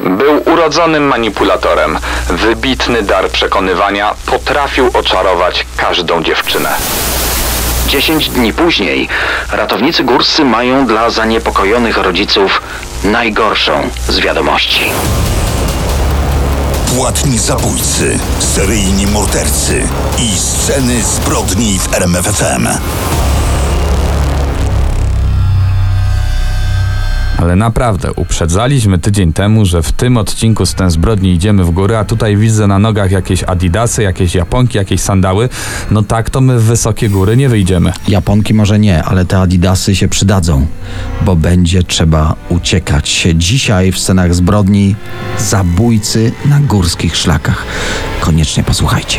Był urodzonym manipulatorem. Wybitny dar przekonywania potrafił oczarować każdą dziewczynę. 10 dni później ratownicy górscy mają dla zaniepokojonych rodziców najgorszą z wiadomości. Płatni zabójcy, seryjni mordercy i sceny zbrodni w RMFFM. Ale naprawdę, uprzedzaliśmy tydzień temu, że w tym odcinku z ten zbrodni idziemy w górę, a tutaj widzę na nogach jakieś adidasy, jakieś japonki, jakieś sandały. No tak, to my w wysokie góry nie wyjdziemy. Japonki może nie, ale te adidasy się przydadzą, bo będzie trzeba uciekać. Dzisiaj w scenach zbrodni zabójcy na górskich szlakach. Koniecznie posłuchajcie.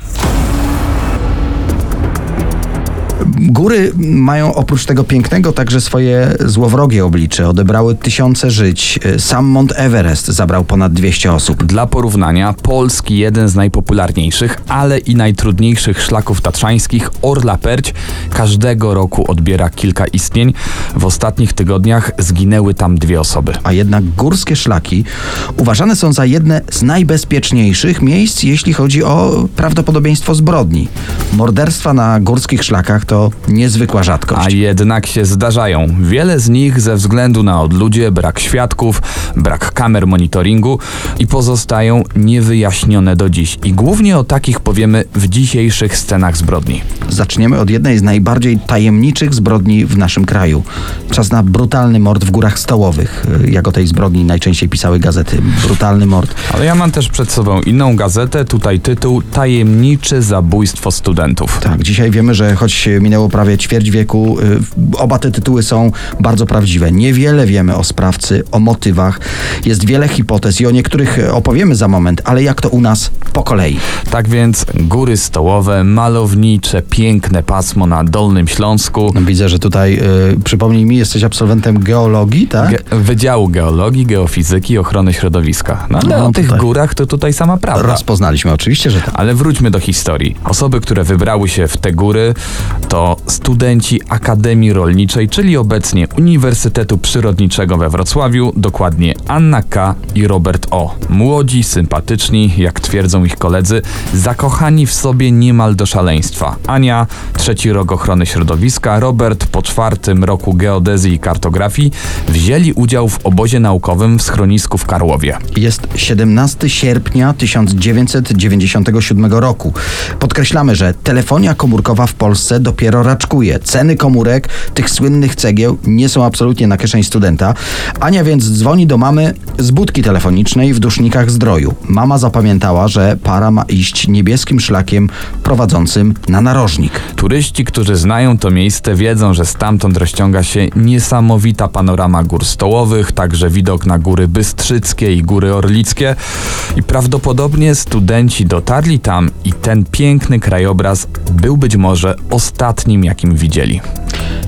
Góry mają oprócz tego pięknego także swoje złowrogie oblicze. Odebrały tysiące żyć. Sam Mount Everest zabrał ponad 200 osób. Dla porównania, polski jeden z najpopularniejszych, ale i najtrudniejszych szlaków tatrzańskich, Orla Perć, każdego roku odbiera kilka istnień. W ostatnich tygodniach zginęły tam dwie osoby. A jednak górskie szlaki uważane są za jedne z najbezpieczniejszych miejsc, jeśli chodzi o prawdopodobieństwo zbrodni. Morderstwa na górskich szlakach to niezwykła rzadkość. A jednak się zdarzają. Wiele z nich ze względu na odludzie, brak świadków, brak kamer monitoringu i pozostają niewyjaśnione do dziś. I głównie o takich powiemy w dzisiejszych scenach zbrodni. Zaczniemy od jednej z najbardziej tajemniczych zbrodni w naszym kraju. Czas na brutalny mord w Górach Stołowych. Jak o tej zbrodni najczęściej pisały gazety. Brutalny mord. Ale ja mam też przed sobą inną gazetę, tutaj tytuł Tajemnicze zabójstwo studentów. Tak, dzisiaj wiemy, że choć minęło prawie ćwierć wieku, y, oba te tytuły są bardzo prawdziwe. Niewiele wiemy o sprawcy, o motywach. Jest wiele hipotez i o niektórych opowiemy za moment, ale jak to u nas po kolei. Tak więc góry stołowe, malownicze, piękne pasmo na Dolnym Śląsku. Widzę, że tutaj, y, przypomnij mi, jesteś absolwentem geologii, tak? Ge- Wydziału Geologii, Geofizyki Ochrony Środowiska. No, ale No, o tych tutaj. górach to tutaj sama prawda. Rozpoznaliśmy, oczywiście, że tak. Ale wróćmy do historii. Osoby, które wybrały się w te góry, to studenci Akademii Rolniczej, czyli obecnie Uniwersytetu Przyrodniczego we Wrocławiu, dokładnie Anna K. i Robert O. Młodzi, sympatyczni, jak twierdzą ich koledzy, zakochani w sobie niemal do szaleństwa. Ania, trzeci rok ochrony środowiska, Robert po czwartym roku geodezji i kartografii wzięli udział w obozie naukowym w schronisku w Karłowie. Jest 17 sierpnia 1997 roku. Podkreślamy, że telefonia komórkowa w Polsce dopiero raczkuje. Ceny komórek, tych słynnych cegieł, nie są absolutnie na kieszeń studenta. Ania więc dzwoni do mamy z budki telefonicznej w Dusznikach Zdroju. Mama zapamiętała, że para ma iść niebieskim szlakiem prowadzącym na narożnik. Turyści, którzy znają to miejsce, wiedzą, że stamtąd rozciąga się niesamowita panorama gór stołowych, także widok na góry Bystrzyckie i góry Orlickie. I prawdopodobnie studenci dotarli tam i ten piękny krajobraz był być może ostatnim, jakim widzieli.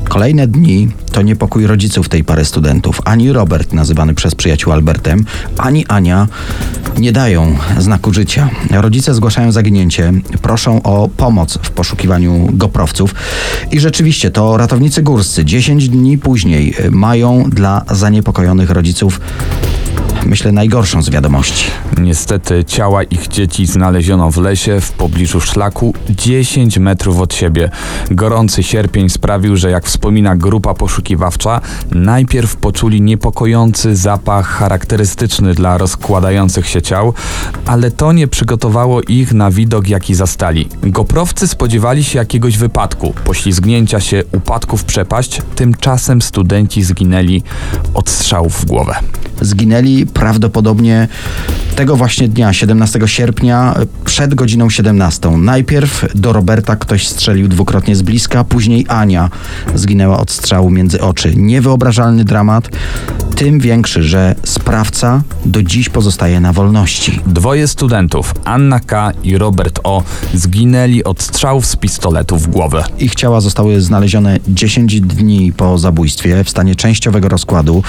Kolejne dni to niepokój rodziców tej pary studentów. Ani Robert, nazywany przez przyjaciół Albertem, ani Ania nie dają znaku życia. Rodzice zgłaszają zaginięcie, proszą o pomoc w poszukiwaniu goprowców i rzeczywiście to ratownicy górscy 10 dni później mają dla zaniepokojonych rodziców myślę najgorszą z wiadomości. Niestety ciała ich dzieci znaleziono w lesie w pobliżu szlaku 10 metrów od siebie. Gorący sierpień sprawił, że jak wspomina grupa poszukiwawcza, najpierw poczuli niepokojący zapach charakterystyczny dla rozkładających się ciał, ale to nie przygotowało ich na widok, jaki zastali. Goprowcy spodziewali się jakiegoś wypadku, poślizgnięcia się, upadku w przepaść, tymczasem studenci zginęli od strzałów w głowę. Zginęli prawdopodobnie tego właśnie dnia, 17 sierpnia, przed godziną 17. Najpierw do Roberta ktoś strzelił dwukrotnie z bliska, później Ania zginęła od strzału między oczy. Niewyobrażalny dramat, tym większy, że sprawca do dziś pozostaje na wolności. Dwoje studentów, Anna K. i Robert O., zginęli od strzałów z pistoletu w głowę. Ich ciała zostały znalezione 10 dni po zabójstwie w stanie częściowego rozkładu.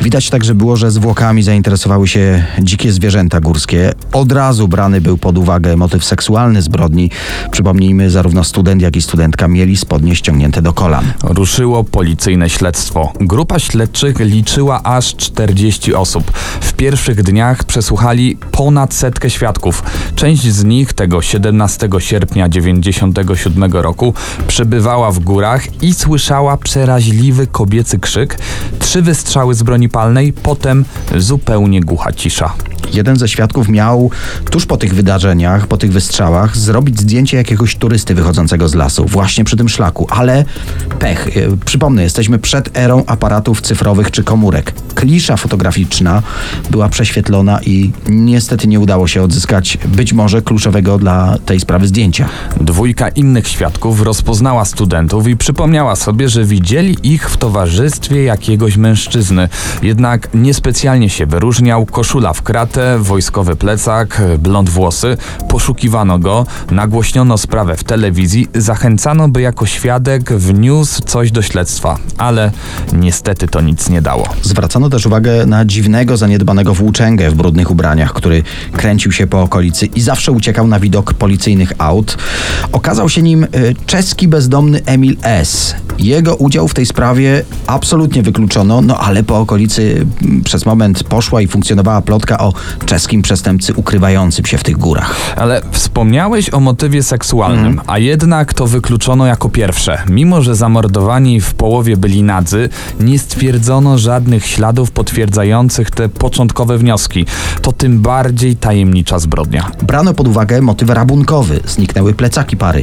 Widać także było, że zwłokami zainteresowały się dzikie zwierzęta górskie. Od razu brany był pod uwagę motyw seksualny zbrodni. Przypomnijmy, zarówno student, jak i studentka mieli spodnie ściągnięte do kolan. Ruszyło policyjne śledztwo. Grupa śledczych liczyła aż 40 osób. W pierwszych dniach przesłuchali ponad setkę świadków. Część z nich tego 17 sierpnia 97 roku przebywała w górach i słyszała przeraźliwy kobiecy krzyk, trzy wystrzały z broni palnej, potem zupełnie głucha cisza. Jeden ze świadków miał tuż po tych wydarzeniach, po tych wystrzałach, zrobić zdjęcie jakiegoś turysty wychodzącego z lasu, właśnie przy tym szlaku, ale pech. E, Przypomnę, jesteśmy przed erą aparatów cyfrowych czy komórek. Klisza fotograficzna była prześwietlona i niestety nie udało się odzyskać być może kluczowego dla tej sprawy zdjęcia. Dwójka innych świadków rozpoznała studentów i przypomniała sobie, że widzieli ich w towarzystwie jakiegoś mężczyzny. Jednak niespecjalnie się wyróżniał, koszula w kratę, wojskowy plecak, blond włosy. Poszukiwano go, nagłośniono sprawę w telewizji, zachęcano, by jako świadek wniósł coś do śledztwa. Ale niestety to nic nie dało. Zwracano też uwagę na dziwnego, zaniedbanego włóczęgę w brudnych ubraniach, który kręcił się po okolicy i zawsze uciekał na widok policyjnych aut. Okazał się nim y, czeski bezdomny Emil S. Jego udział w tej sprawie absolutnie wykluczono, no ale po okolicy mm, przez moment i funkcjonowała plotka o czeskim przestępcy ukrywającym się w tych górach. Ale wspomniałeś o motywie seksualnym, a jednak to wykluczono jako pierwsze. Mimo, że zamordowani w połowie byli nadzy, nie stwierdzono żadnych śladów potwierdzających te początkowe wnioski. To tym bardziej tajemnicza zbrodnia. Brano pod uwagę motyw rabunkowy. Zniknęły plecaki pary.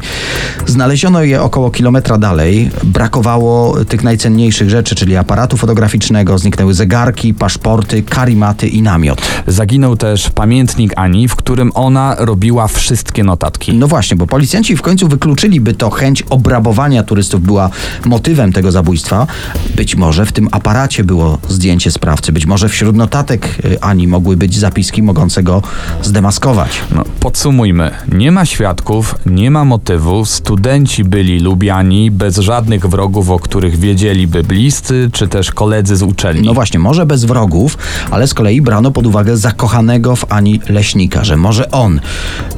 Znaleziono je około kilometra dalej. Brakowało tych najcenniejszych rzeczy, czyli aparatu fotograficznego. Zniknęły zegarki, paszporty, karimaty i namiot. Zaginął też pamiętnik Ani, w którym ona robiła wszystkie notatki. No właśnie, bo policjanci w końcu wykluczyli, by to chęć obrabowania turystów była motywem tego zabójstwa. Być może w tym aparacie było zdjęcie sprawcy, być może wśród notatek y, Ani mogły być zapiski mogące go zdemaskować. No, podsumujmy. Nie ma świadków, nie ma motywu, studenci byli lubiani, bez żadnych wrogów, o których wiedzieliby bliscy, czy też koledzy z uczelni. No właśnie, może bez wrogów, ale z kolei brano pod uwagę zakochanego w Ani leśnika, że może on.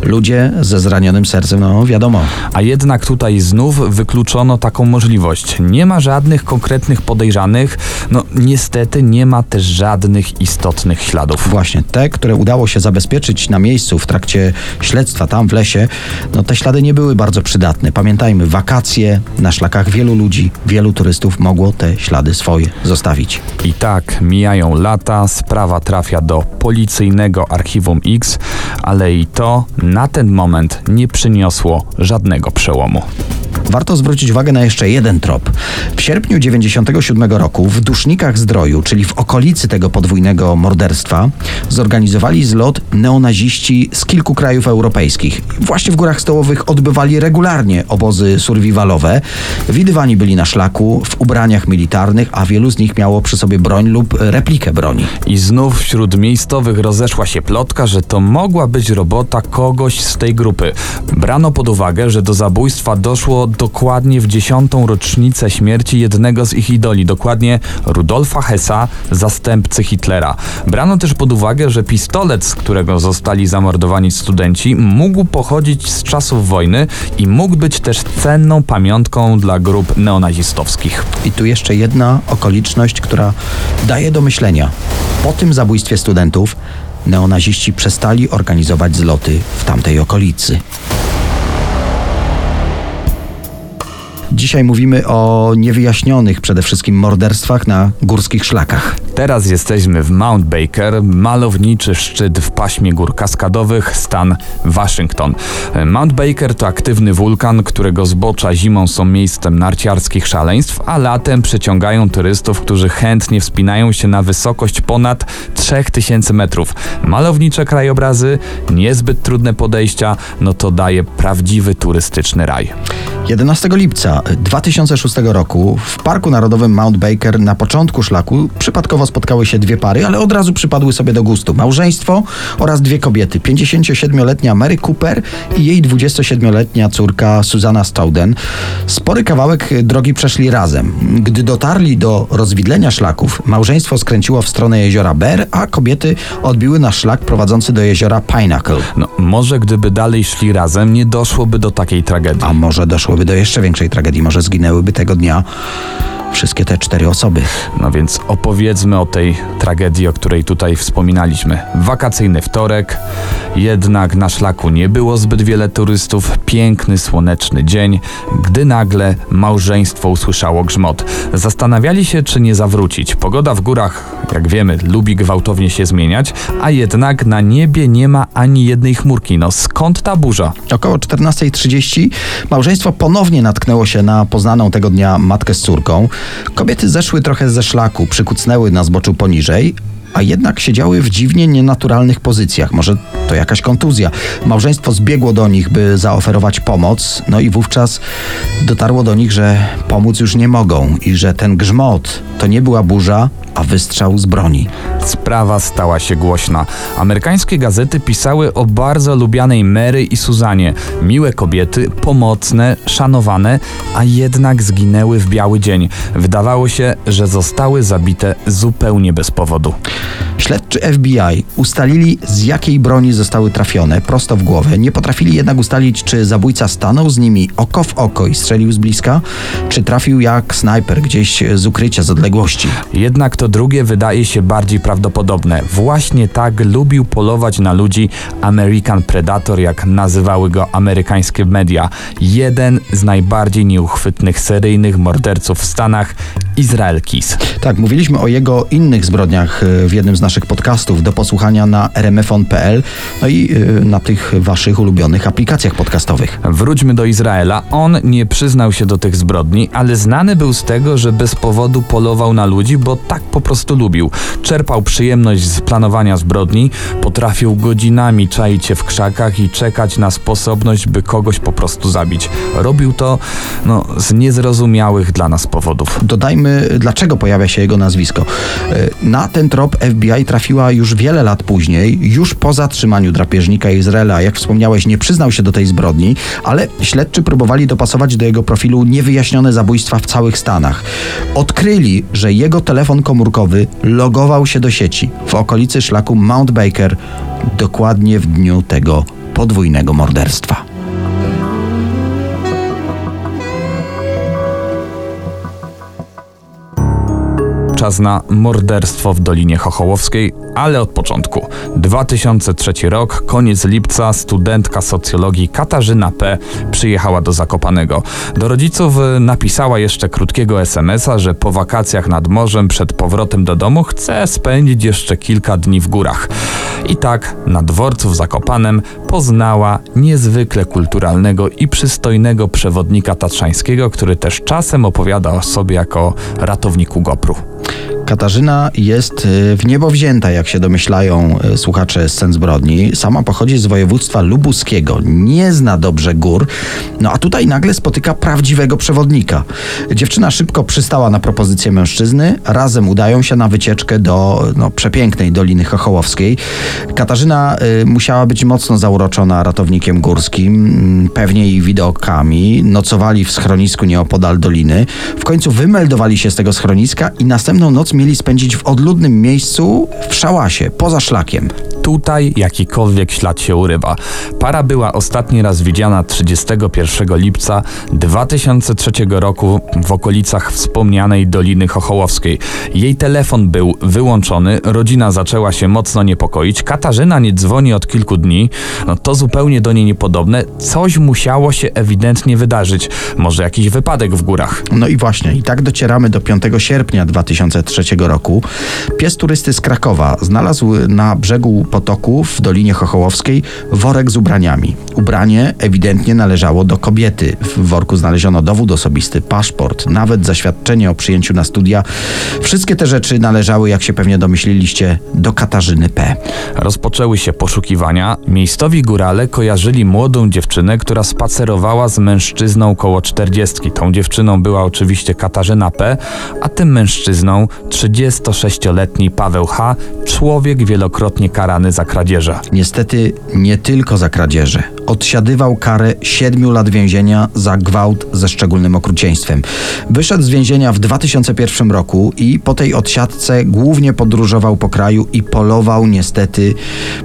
Ludzie ze zranionym sercem, no wiadomo. A jednak tutaj znów wykluczono taką możliwość. Nie ma żadnych konkretnych podejrzanych, no niestety nie ma też żadnych istotnych śladów. Właśnie, te, które udało się zabezpieczyć na miejscu w trakcie śledztwa tam w lesie, no te ślady nie były bardzo przydatne. Pamiętajmy, wakacje na szlakach wielu ludzi, wielu turystów mogło te ślady swoje zostawić. I tak mijają lata, sprawa trafia do policyjnego archiwum X, ale i to na ten moment nie przyniosło żadnego przełomu. Warto zwrócić uwagę na jeszcze jeden trop. W sierpniu 97 roku w Dusznikach Zdroju, czyli w okolicy tego podwójnego morderstwa, zorganizowali zlot neonaziści z kilku krajów europejskich. Właśnie w Górach Stołowych odbywali regularnie obozy survivalowe. Widywani byli na szlaku, w ubraniach militarnych, a wielu z nich miało przy sobie broń lub replikę broni. I znów wśród miejscowych rozeszła się plotka, że to mogła być robota kogoś z tej grupy. Brano pod uwagę, że do zabójstwa doszło dokładnie w dziesiątą rocznicę śmierci jednego z ich idoli, dokładnie Rudolfa Hessa, zastępcy Hitlera. Brano też pod uwagę, że pistolet, z którego zostali zamordowani studenci, mógł pochodzić z czasów wojny i mógł być też cenną pamiątką dla grup neonazistowskich. I tu jeszcze jedna okoliczność, która daje do myślenia. Po tym zabójstwie studentów neonaziści przestali organizować zloty w tamtej okolicy. Dzisiaj mówimy o niewyjaśnionych przede wszystkim morderstwach na górskich szlakach. Teraz jesteśmy w Mount Baker, malowniczy szczyt w paśmie gór kaskadowych, stan Waszyngton. Mount Baker to aktywny wulkan, którego zbocza zimą są miejscem narciarskich szaleństw, a latem przyciągają turystów, którzy chętnie wspinają się na wysokość ponad 3000 metrów. Malownicze krajobrazy, niezbyt trudne podejścia, no to daje prawdziwy turystyczny raj. 11 lipca 2006 roku w Parku Narodowym Mount Baker na początku szlaku przypadkowo spotkały się dwie pary, ale od razu przypadły sobie do gustu. Małżeństwo oraz dwie kobiety. 57-letnia Mary Cooper i jej 27-letnia córka Susanna Stowden. Spory kawałek drogi przeszli razem. Gdy dotarli do rozwidlenia szlaków, małżeństwo skręciło w stronę jeziora Bear, a kobiety odbiły na szlak prowadzący do jeziora Pinnacle. No, może gdyby dalej szli razem, nie doszłoby do takiej tragedii. A może doszłoby do jeszcze większej tragedii, może zginęłyby tego dnia wszystkie te cztery osoby. No więc opowiedzmy o tej tragedii, o której tutaj wspominaliśmy. Wakacyjny wtorek, jednak na szlaku nie było zbyt wiele turystów. Piękny, słoneczny dzień, gdy nagle małżeństwo usłyszało grzmot. Zastanawiali się, czy nie zawrócić. Pogoda w górach, jak wiemy, lubi gwałtownie się zmieniać, a jednak na niebie nie ma ani jednej chmurki. No skąd ta burza? Około 14.30 małżeństwo ponownie natknęło się na poznaną tego dnia matkę z córką. Kobiety zeszły trochę ze szlaku, przykucnęły na zboczu poniżej, a jednak siedziały w dziwnie nienaturalnych pozycjach. Może to jakaś kontuzja. Małżeństwo zbiegło do nich, by zaoferować pomoc, no i wówczas dotarło do nich, że pomóc już nie mogą i że ten grzmot to nie była burza, wystrzał z broni. Sprawa stała się głośna. Amerykańskie gazety pisały o bardzo lubianej Mary i Suzanie. Miłe kobiety, pomocne, szanowane, a jednak zginęły w biały dzień. Wydawało się, że zostały zabite zupełnie bez powodu. Śledczy FBI ustalili, z jakiej broni zostały trafione prosto w głowę. Nie potrafili jednak ustalić, czy zabójca stanął z nimi oko w oko i strzelił z bliska, czy trafił jak snajper gdzieś z ukrycia, z odległości. Jednak to drugie wydaje się bardziej prawdopodobne. Właśnie tak lubił polować na ludzi American Predator, jak nazywały go amerykańskie media. Jeden z najbardziej nieuchwytnych seryjnych morderców w Stanach, Izrael Kis. Tak, mówiliśmy o jego innych zbrodniach y, w jednym z naszych podcastów do posłuchania na rmfon.pl no i y, na tych waszych ulubionych aplikacjach podcastowych. Wróćmy do Izraela. On nie przyznał się do tych zbrodni, ale znany był z tego, że bez powodu polował na ludzi, bo tak po prostu lubił. Czerpał przyjemność z planowania zbrodni, potrafił godzinami czaić się w krzakach i czekać na sposobność, by kogoś po prostu zabić. Robił to no, z niezrozumiałych dla nas powodów. Dodajmy, dlaczego pojawia się jego nazwisko. Y, Na ten trop FBI trafiła już wiele lat później, już po zatrzymaniu drapieżnika Izraela. Jak wspomniałeś, nie przyznał się do tej zbrodni, ale śledczy próbowali dopasować do jego profilu niewyjaśnione zabójstwa w całych Stanach. Odkryli, że jego telefon komórkowy logował się do sieci w okolicy szlaku Mount Baker dokładnie w dniu tego podwójnego morderstwa. Czas na morderstwo w Dolinie Chochołowskiej, ale od początku. 2003 rok, koniec lipca, studentka socjologii Katarzyna P. przyjechała do Zakopanego. Do rodziców napisała jeszcze krótkiego SMS-a, że po wakacjach nad morzem przed powrotem do domu chce spędzić jeszcze kilka dni w górach. I tak na dworcu w Zakopanem poznała niezwykle kulturalnego i przystojnego przewodnika tatrzańskiego, który też czasem opowiada o sobie jako ratowniku Gopru. Katarzyna jest y, w niebo wzięta, jak się domyślają y, słuchacze scen zbrodni. Sama pochodzi z województwa lubuskiego, nie zna dobrze gór, no a tutaj nagle spotyka prawdziwego przewodnika. Dziewczyna szybko przystała na propozycję mężczyzny, razem udają się na wycieczkę do no, przepięknej Doliny Chochołowskiej. Katarzyna y, musiała być mocno zauroczona ratownikiem górskim, mm, pewnie i widokami. Nocowali w schronisku nieopodal doliny. W końcu wymeldowali się z tego schroniska i następną noc mieli spędzić w odludnym miejscu w szałasie, poza szlakiem. Tutaj jakikolwiek ślad się urywa. Para była ostatni raz widziana 31 lipca 2003 roku w okolicach wspomnianej Doliny Chochołowskiej. Jej telefon był wyłączony, rodzina zaczęła się mocno niepokoić, Katarzyna nie dzwoni od kilku dni, no to zupełnie do niej niepodobne, coś musiało się ewidentnie wydarzyć, może jakiś wypadek w górach. No i właśnie, i tak docieramy do 5 sierpnia 2003 roku. Pies turysty z Krakowa znalazł na brzegu potoku w Dolinie Chochołowskiej worek z ubraniami. Ubranie ewidentnie należało do kobiety. W worku znaleziono dowód osobisty, paszport, nawet zaświadczenie o przyjęciu na studia. Wszystkie te rzeczy należały, jak się pewnie domyśliliście, do Katarzyny P. Rozpoczęły się poszukiwania. Miejscowi górale kojarzyli młodą dziewczynę, która spacerowała z mężczyzną koło 40. Tą dziewczyną była oczywiście Katarzyna P., a tym mężczyzną 36-letni Paweł H., człowiek wielokrotnie karany za kradzieże. Niestety nie tylko za kradzieże. Odsiadywał karę 7 lat więzienia za gwałt ze szczególnym okrucieństwem. Wyszedł z więzienia w 2001 roku i po tej odsiadce głównie podróżował po kraju i polował niestety,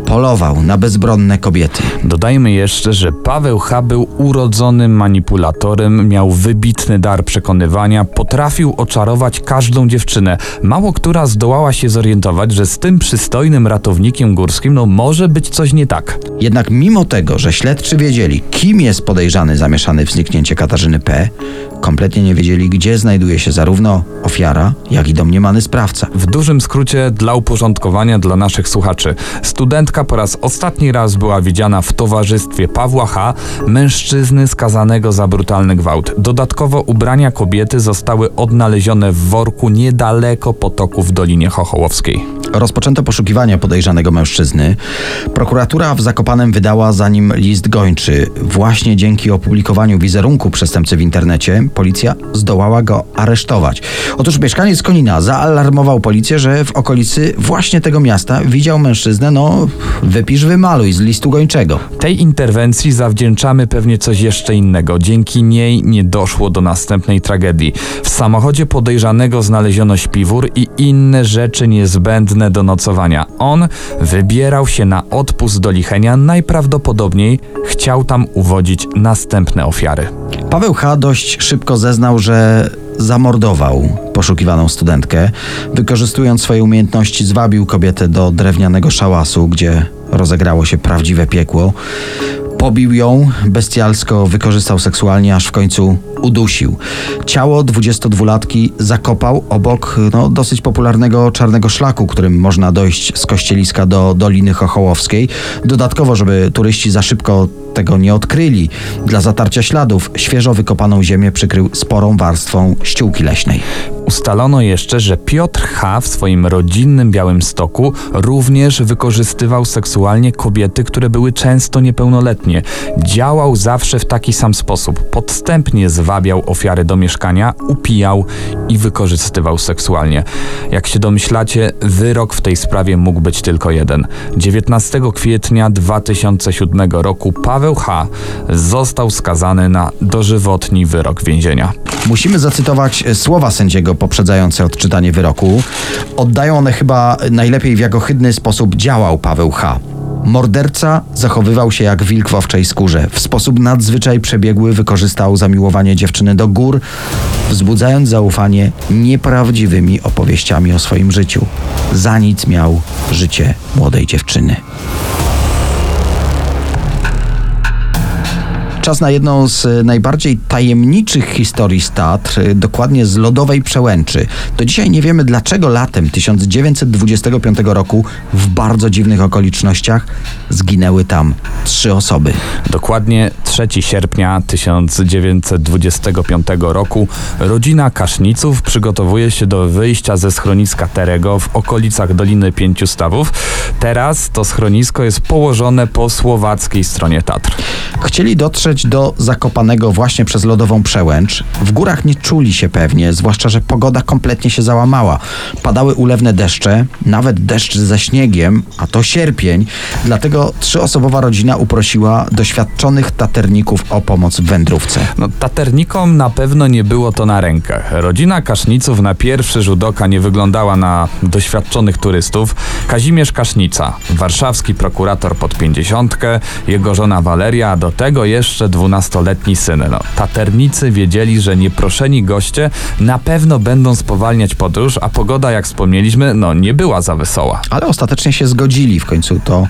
polował na bezbronne kobiety. Dodajmy jeszcze, że Paweł H. był urodzonym manipulatorem, miał wybitny dar przekonywania, potrafił oczarować każdą dziewczynę. Mało która zdołała się zorientować, że z tym przystojnym ratownikiem górskim no może być coś nie tak. Jednak mimo tego, że śledczy wiedzieli, kim jest podejrzany zamieszany w zniknięcie Katarzyny P., kompletnie nie wiedzieli, gdzie znajduje się zarówno ofiara, jak i domniemany sprawca. W dużym skrócie dla uporządkowania dla naszych słuchaczy. Studentka po raz ostatni raz była widziana w towarzystwie Pawła H., mężczyzny skazanego za brutalny gwałt. Dodatkowo ubrania kobiety zostały odnalezione w worku niedaleko potoku w Dolinie Chochołowskiej. Rozpoczęto poszukiwania podejrzanego mężczyzny. Prokuratura w Zakopanem wydała za nim list gończy. Właśnie dzięki opublikowaniu wizerunku przestępcy w internecie policja zdołała go aresztować. Otóż mieszkaniec Konina zaalarmował policję, że w okolicy właśnie tego miasta widział mężczyznę, no wypisz wymaluj z listu gończego. Tej interwencji zawdzięczamy pewnie coś jeszcze innego. Dzięki niej nie doszło do następnej tragedii. W samochodzie podejrzanego znaleziono śpiwór i inne rzeczy niezbędne do nocowania. On wybierał się na odpust do Lichenia, najprawdopodobniej chciał tam uwodzić następne ofiary. Paweł H. dość szybko zeznał, że zamordował poszukiwaną studentkę. Wykorzystując swoje umiejętności, zwabił kobietę do drewnianego szałasu, gdzie rozegrało się prawdziwe piekło. Pobił ją, bestialsko wykorzystał seksualnie, aż w końcu udusił. Ciało 22-latki zakopał obok no, dosyć popularnego czarnego szlaku, którym można dojść z kościeliska do Doliny Chochołowskiej. Dodatkowo, żeby turyści za szybko tego nie odkryli, dla zatarcia śladów świeżo wykopaną ziemię przykrył sporą warstwą ściółki leśnej. Ustalono jeszcze, że Piotr H. w swoim rodzinnym Białym Stoku również wykorzystywał seksualnie kobiety, które były często niepełnoletnie. Działał zawsze w taki sam sposób. Podstępnie zwabiał ofiary do mieszkania, upijał i wykorzystywał seksualnie. Jak się domyślacie, wyrok w tej sprawie mógł być tylko jeden. 19 kwietnia 2007 roku Paweł H. został skazany na dożywotni wyrok więzienia. Musimy zacytować słowa sędziego poprzedzające odczytanie wyroku. Oddają one chyba najlepiej w jak ohydny sposób działał Paweł H. Morderca zachowywał się jak wilk w owczej skórze. W sposób nadzwyczaj przebiegły wykorzystał zamiłowanie dziewczyny do gór, wzbudzając zaufanie nieprawdziwymi opowieściami o swoim życiu. Za nic miał życie młodej dziewczyny. Czas na jedną z najbardziej tajemniczych historii z Tatr, dokładnie z lodowej przełęczy. Do dzisiaj nie wiemy, dlaczego latem 1925 roku w bardzo dziwnych okolicznościach zginęły tam trzy osoby. Dokładnie 3 sierpnia 1925 roku rodzina Kaszniców przygotowuje się do wyjścia ze schroniska Terego w okolicach Doliny Pięciu Stawów. Teraz to schronisko jest położone po słowackiej stronie Tatr. Chcieli dotrzeć dotrzeć do Zakopanego właśnie przez lodową przełęcz. W górach nie czuli się pewnie, zwłaszcza, że pogoda kompletnie się załamała. Padały ulewne deszcze, nawet deszcz ze śniegiem, a to sierpień. Dlatego trzyosobowa rodzina uprosiła doświadczonych taterników o pomoc w wędrówce. No, taternikom na pewno nie było to na rękę. Rodzina Kaszniców na pierwszy rzut oka nie wyglądała na doświadczonych turystów. Kazimierz Kasznica, warszawski prokurator pod pięćdziesiątkę, jego żona Waleria, a do tego jeszcze dwunastoletni syn. No, taternicy wiedzieli, że nieproszeni goście na pewno będą spowalniać podróż, a pogoda, jak wspomnieliśmy, no nie była za wesoła. Ale ostatecznie się zgodzili. W końcu to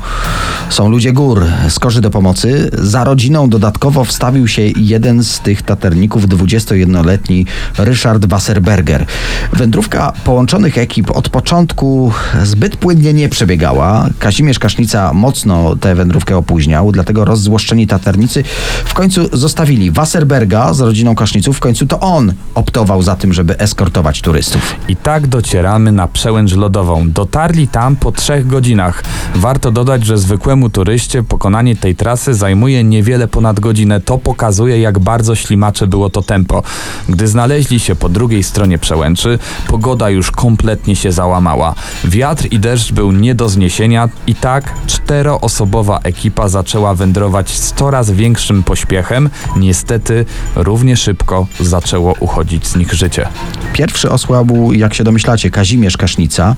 są ludzie gór, skorzy do pomocy. Za rodziną dodatkowo wstawił się jeden z tych taterników, 21-letni Ryszard Wasserberger. Wędrówka połączonych ekip od początku zbyt płynnie nie przebiegała. Kazimierz Kasznica mocno tę wędrówkę opóźniał, dlatego rozzłoszczeni taternicy w końcu zostawili Wasserberga z rodziną Kaszniców. W końcu to on optował za tym, żeby eskortować turystów. I tak docieramy na przełęcz lodową. Dotarli tam po trzech godzinach. Warto dodać, że zwykłemu turyście pokonanie tej trasy zajmuje niewiele ponad godzinę. To pokazuje, jak bardzo ślimacze było to tempo. Gdy znaleźli się po drugiej stronie przełęczy, pogoda już kompletnie się załamała. Wiatr i deszcz był nie do zniesienia i tak czteroosobowa ekipa zaczęła wędrować z coraz większym pośpiechem. Niestety równie szybko zaczęło uchodzić z nich życie. Pierwszy osłabł, jak się domyślacie, Kazimierz Kasznica,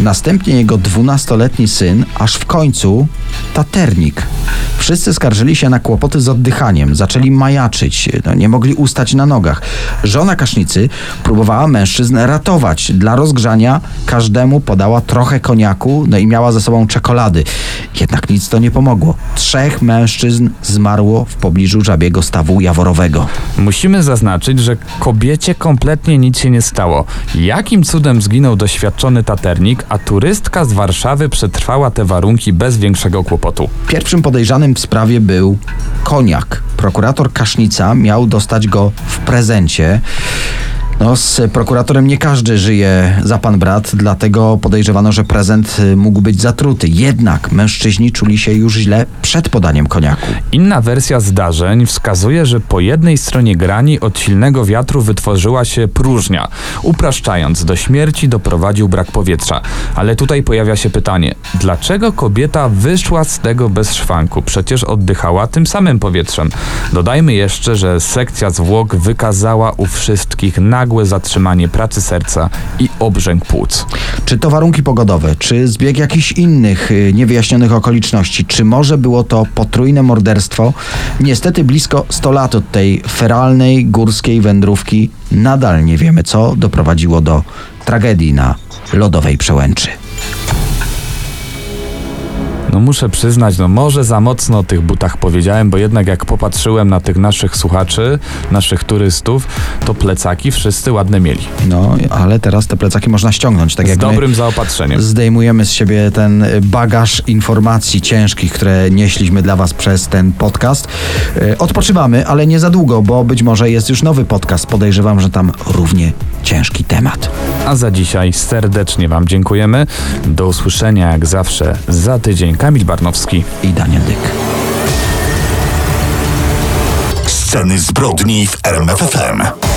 następnie jego dwunastoletni syn, aż w końcu taternik. Wszyscy skarżyli się na kłopoty z oddychaniem, zaczęli majaczyć, no, nie mogli ustać na nogach. Żona Kasznicy próbowała mężczyzn ratować. Dla rozgrzania każdemu podała trochę koniaku, no i miała ze sobą czekolady. Jednak nic to nie pomogło. Trzech mężczyzn zmarło w pobliżu żabiego stawu jaworowego. Musimy zaznaczyć, że kobiecie kompletnie nic się nie stało. Jakim cudem zginął doświadczony taternik, a turystka z Warszawy przetrwała te warunki bez większego kłopotu? Pierwszym podejrzanym w sprawie był koniak. Prokurator Kasznica miał dostać go w prezencie. No, z prokuratorem nie każdy żyje za pan brat, dlatego podejrzewano, że prezent y, mógł być zatruty. Jednak mężczyźni czuli się już źle przed podaniem koniaku. Inna wersja zdarzeń wskazuje, że po jednej stronie grani od silnego wiatru wytworzyła się próżnia. Upraszczając, do śmierci doprowadził brak powietrza. Ale tutaj pojawia się pytanie, dlaczego kobieta wyszła z tego bez szwanku? Przecież oddychała tym samym powietrzem. Dodajmy jeszcze, że sekcja zwłok wykazała u wszystkich nagłe zatrzymanie pracy serca i obrzęk płuc. Czy to warunki pogodowe, czy zbieg jakichś innych y, niewyjaśnionych okoliczności, czy może było to potrójne morderstwo? Niestety blisko 100 lat od tej feralnej górskiej wędrówki nadal nie wiemy, co doprowadziło do tragedii na lodowej przełęczy. No muszę przyznać, no może za mocno o tych butach powiedziałem, bo jednak jak popatrzyłem na tych naszych słuchaczy, naszych turystów, to plecaki wszyscy ładne mieli. No, ale teraz te plecaki można ściągnąć, tak Z dobrym zaopatrzeniem. zdejmujemy z siebie ten y, bagaż informacji ciężkich, które nieśliśmy dla Was przez ten podcast. Y, Odpoczywamy, ale nie za długo, bo być może jest już nowy podcast. Podejrzewam, że tam równie ciężki temat. A za dzisiaj serdecznie Wam dziękujemy. Do usłyszenia jak zawsze za tydzień. Kamil Barnowski. I Daniel Dyk. Sceny zbrodni w RMFFM.